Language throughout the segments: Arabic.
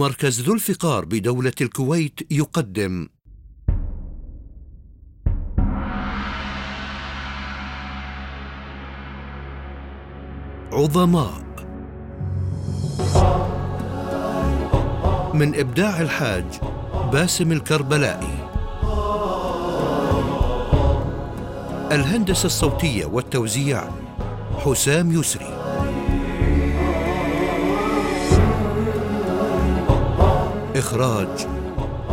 مركز ذو الفقار بدولة الكويت يقدم. عظماء. من إبداع الحاج باسم الكربلائي. الهندسة الصوتية والتوزيع حسام يسري. إخراج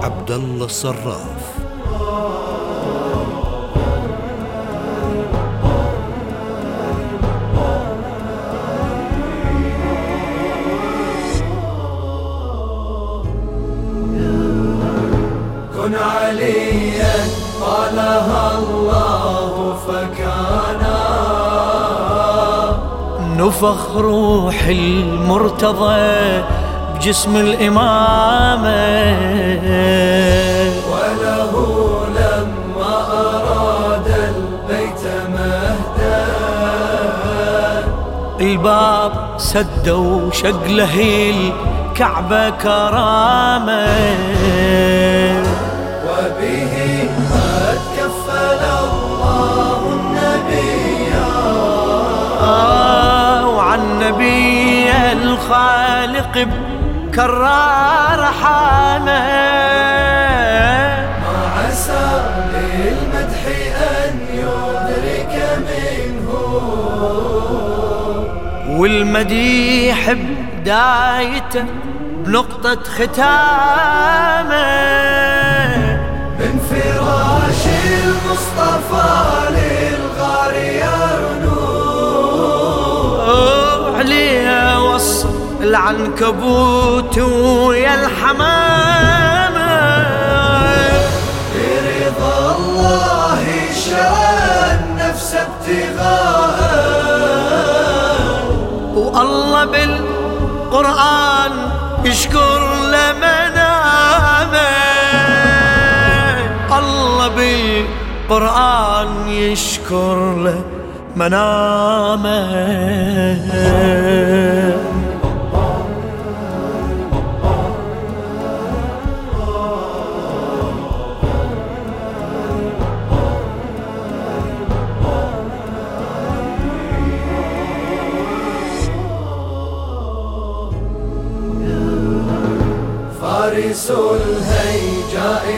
عبد الله الصراف كن عليا قالها الله فكان. نفخ روح المرتضى بجسم الإمامة وله لما أراد البيت مهدا. الباب سدوا شق له الكعبة كرامة. وبه قد كفل الله النبي. آه وعن نبي الخالق بكرار حامه ما عسى للمدح أن يدرك منه والمديح بدايته بنقطة ختامه. من فراش المصطفى العنكبوت ويا الحمامة. برضا الله شرى النفس ابتغاء والله بالقرآن يشكر لمنامه. الله بالقرآن يشكر له منامه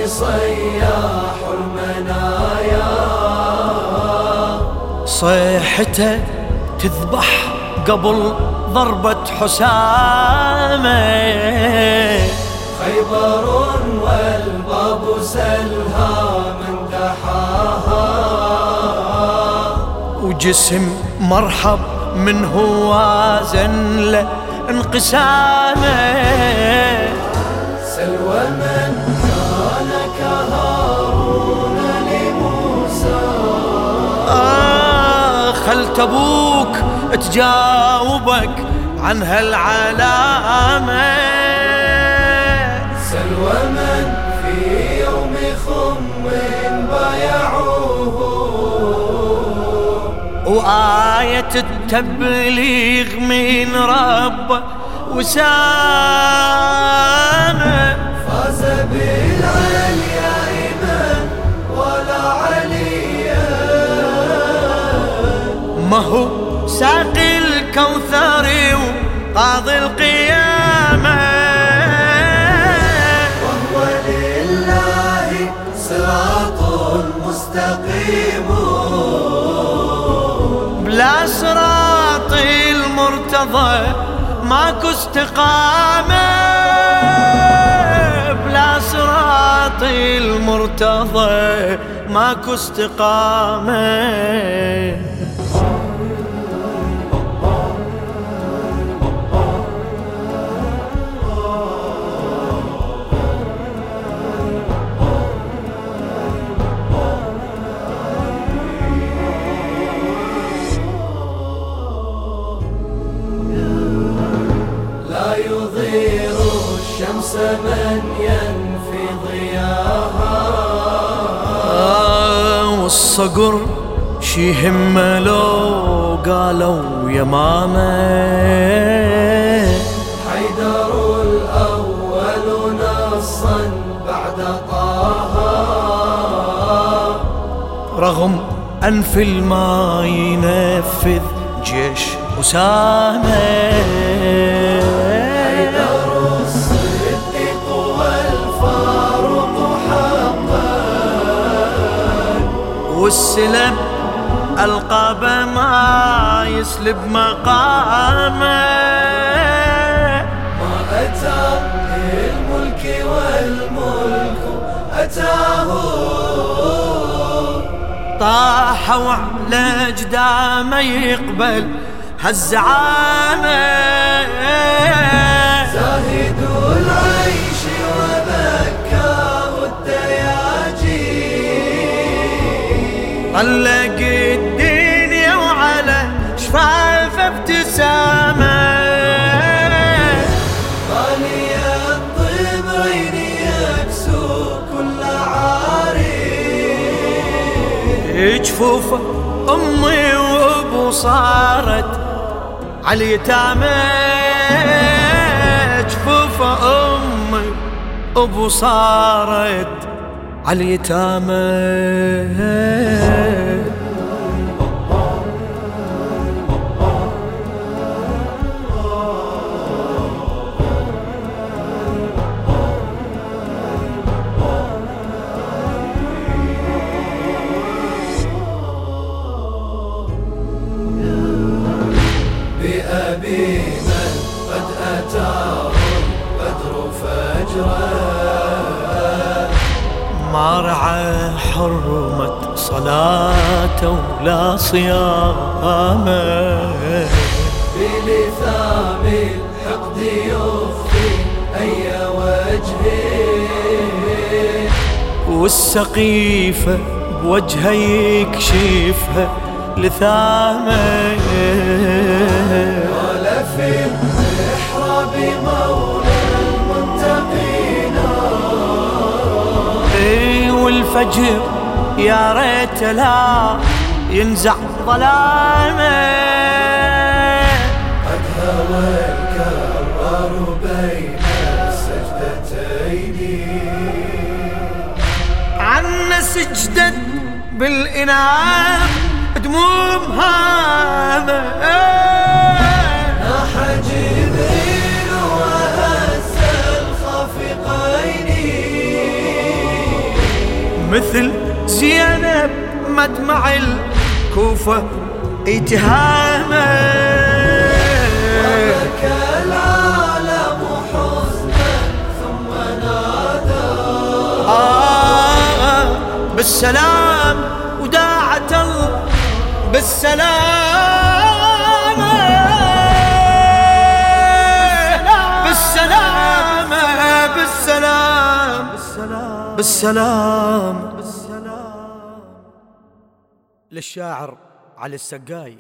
صياح المنايا. صيحته تذبح قبل ضربة حسامة. خيبر والباب سلها من دحاها. وجسم مرحب من هو وازن له انقسامة. سلوى من خلت أبوك تجاوبك عن هالعلامة. سلوى من في يوم خم بايعوه. وآية التبليغ من ربه وسامه ما هو ساقي الكوثر وقاضي القيامة. وهو لله صراط مستقيم. بلا صراط المرتضى ماكو استقامة. بلا صراط المرتضى ماكو استقامة. لن والصقر شي همه لو قالوا يا ماما. حيدر الأول نصا بعد طه. رغم أنف الماء ينفذ جيش أسامة. والسلب القابه ما يسلب مقامه. ما أتى الملك والملك أتاه. طاحوا على جدامه يقبل هالزعامه زاهد العيش طلق الدنيا وعلى شفاف ابتسامة. غالي الطبرين يكسو كل عاري. جفوف أمي وأبو صارت على اليتامى. جفوف أمي ابو صارت على اليتامى. رعى حرمة صلاة ولا صيامه بلثام الحقد يخفي أي وجه. والسقيفة بوجهه يكشفها لثامه. اي والفجر يا ريت لا ينزع ظلامه قد هوى الكرار بين السجدتين. عنا سجدت بالإنعام دموم مثل زينب مدمع الكوفة اتهامه بكى العالم حزنا ثم نادى آه بالسلام الله بالسلام. بالسلام. بالسلام. بالسلام. بالسلام. للشاعر علي السقاي.